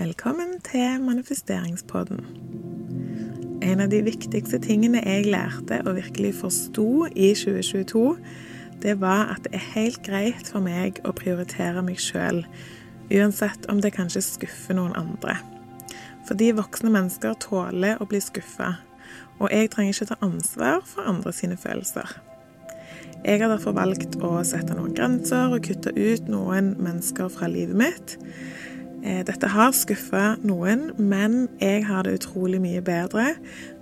Velkommen til manifesteringspodden. En av de viktigste tingene jeg lærte og virkelig forsto i 2022, det var at det er helt greit for meg å prioritere meg sjøl, uansett om det kanskje skuffer noen andre. Fordi voksne mennesker tåler å bli skuffa, og jeg trenger ikke ta ansvar for andre sine følelser. Jeg har derfor valgt å sette noen grenser og kutte ut noen mennesker fra livet mitt dette har skuffa noen, men jeg har det utrolig mye bedre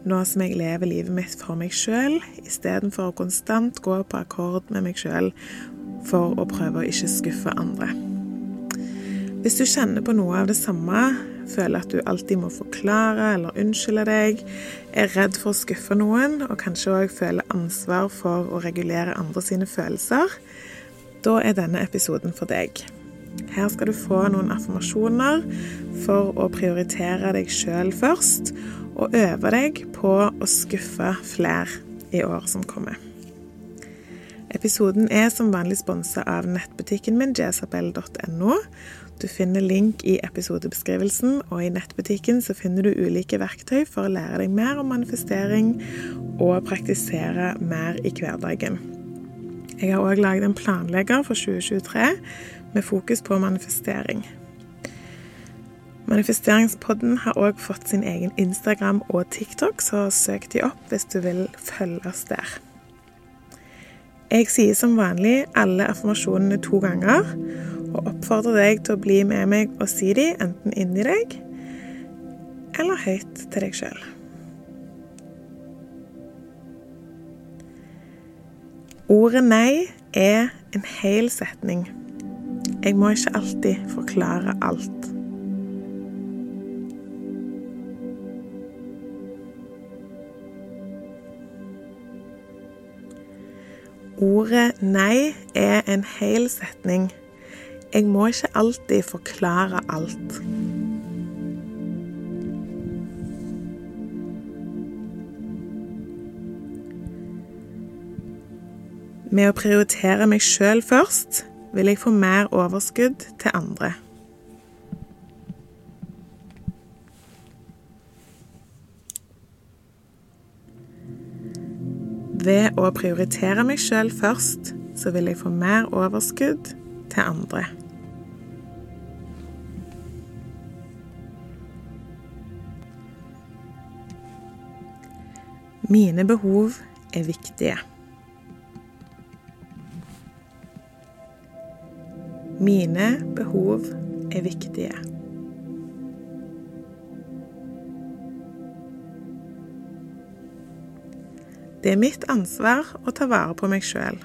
nå som jeg lever livet mitt for meg sjøl, istedenfor å konstant gå på akkord med meg sjøl for å prøve å ikke skuffe andre. Hvis du kjenner på noe av det samme, føler at du alltid må forklare eller unnskylde deg, er redd for å skuffe noen og kanskje òg føler ansvar for å regulere andre sine følelser, da er denne episoden for deg. Her skal du få noen affirmasjoner for å prioritere deg sjøl først, og øve deg på å skuffe flere i år som kommer. Episoden er som vanlig sponsa av nettbutikken min jesabel.no. Du finner link i episodebeskrivelsen, og i nettbutikken så finner du ulike verktøy for å lære deg mer om manifestering og praktisere mer i hverdagen. Jeg har òg laget en planlegger for 2023 med fokus på manifestering. Manifesteringspodden har òg fått sin egen Instagram og TikTok, så søk de opp hvis du vil følge oss der. Jeg sier som vanlig alle affirmasjonene to ganger, og oppfordrer deg til å bli med meg og si de enten inni deg eller høyt til deg sjøl. Ordet nei er en hel setning. Jeg må ikke alltid forklare alt. Ordet nei er en hel setning. Jeg må ikke alltid forklare alt. Med å prioritere meg sjøl først vil jeg få mer overskudd til andre. Ved å prioritere meg sjøl først, så vil jeg få mer overskudd til andre. Mine behov er viktige. Mine behov er viktige. Det er mitt ansvar å ta vare på meg sjøl.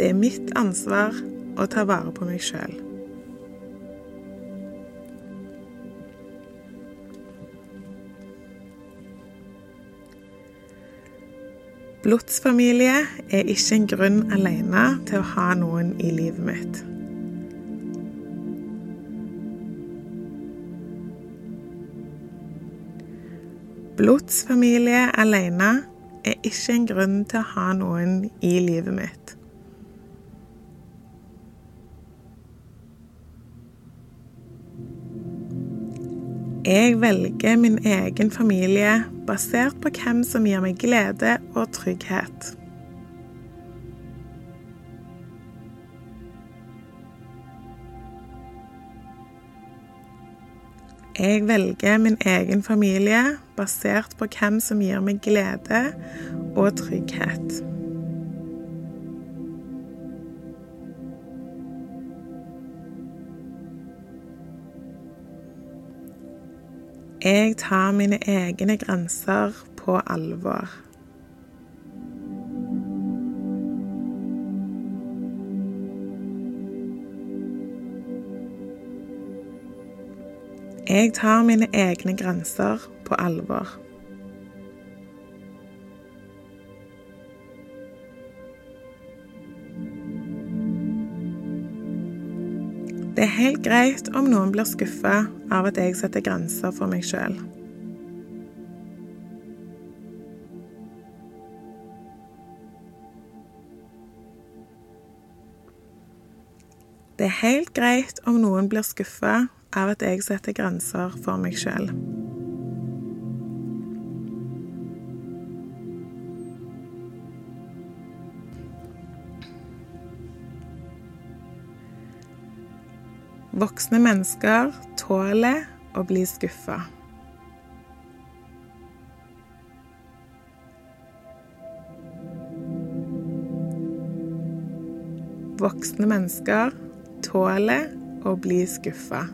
Det er mitt ansvar å ta vare på meg sjøl. Blodsfamilie er ikke en grunn alene til å ha noen i livet mitt. Blodsfamilie alene er ikke en grunn til å ha noen i livet mitt. Jeg velger min egen familie basert på hvem som gir meg glede og trygghet. Jeg velger min egen familie basert på hvem som gir meg glede og trygghet. Jeg tar mine egne grenser på alvor. Jeg tar mine egne grenser på alvor. Det er helt greit om noen blir skuffa av at jeg setter grenser for meg sjøl. Det er helt greit om noen blir skuffa av at jeg setter grenser for meg sjøl. Voksne mennesker tåler å bli skuffa. Voksne mennesker tåler å bli skuffa.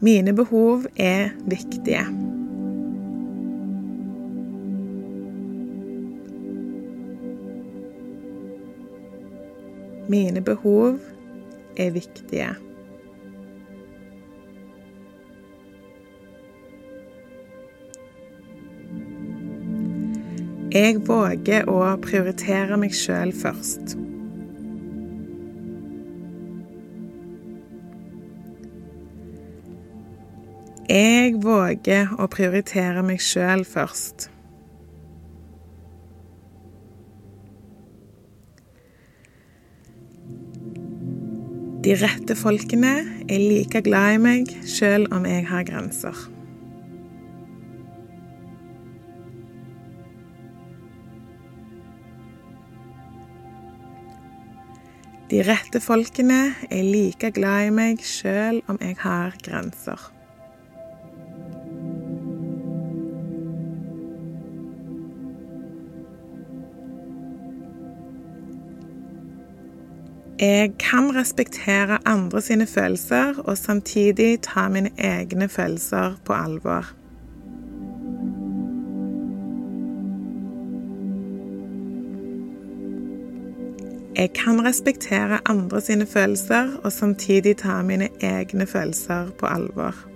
Mine behov er viktige. Mine behov er viktige. Jeg våger å prioritere meg sjøl først. Jeg våger å prioritere meg sjøl først. De rette folkene er like glad i meg sjøl om jeg har grenser. De rette folkene er like glad i meg sjøl om jeg har grenser. Jeg kan respektere andre sine følelser og samtidig ta mine egne følelser på alvor. Jeg kan respektere andre sine følelser og samtidig ta mine egne følelser på alvor.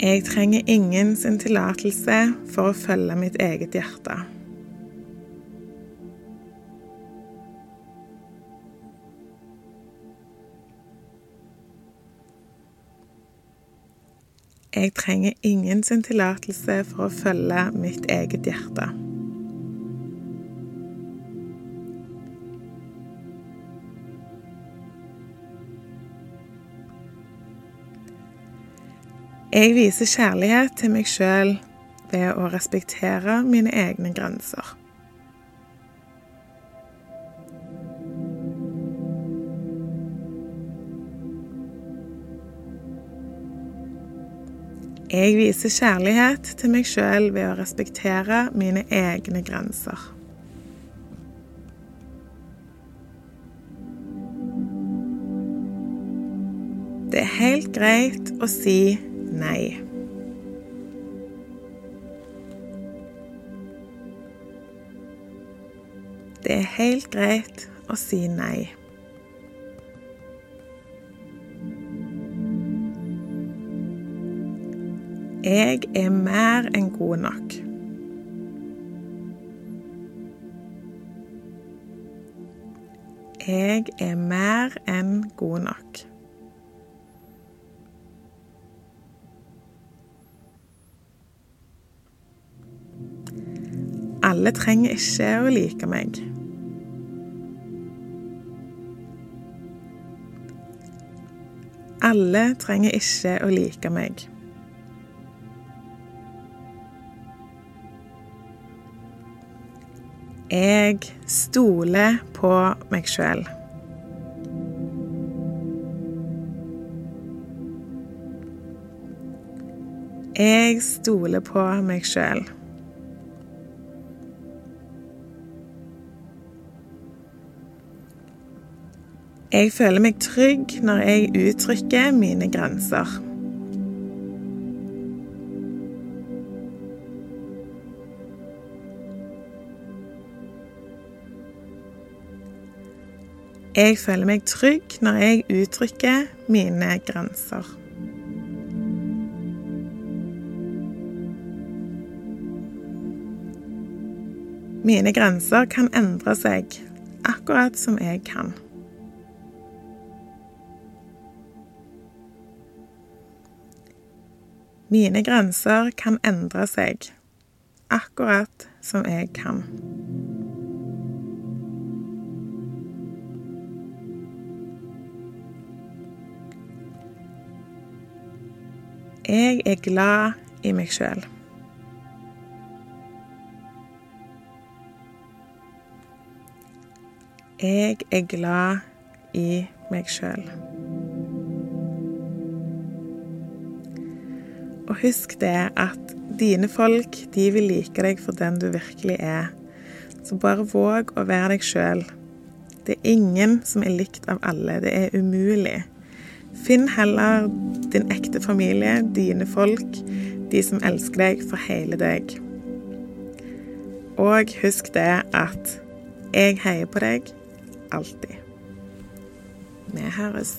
Jeg trenger ingen sin tillatelse for å følge mitt eget hjerte. Jeg trenger ingen sin tillatelse for å følge mitt eget hjerte. Jeg viser kjærlighet til meg sjøl ved å respektere mine egne grenser. Jeg viser kjærlighet til meg sjøl ved å respektere mine egne grenser. Det er helt greit å si nei. Det er helt greit å si nei. Jeg er mer enn god nok. Jeg er mer enn god nok. Alle trenger ikke å like meg. Alle trenger ikke å like meg. Jeg stoler på meg sjøl. Jeg stoler på meg sjøl. Jeg føler meg trygg når jeg uttrykker mine grenser. Jeg føler meg trygg når jeg uttrykker mine grenser. Mine grenser kan endre seg, akkurat som jeg kan. Mine grenser kan endre seg, akkurat som jeg kan. Jeg er glad i meg sjøl. Jeg er glad i meg sjøl. Husk det at dine folk, de vil like deg for den du virkelig er. Så bare våg å være deg sjøl. Det er ingen som er likt av alle. Det er umulig. Finn heller din ekte familie, dine folk, de som elsker deg for hele deg. Og husk det at jeg heier på deg alltid. Vi høres.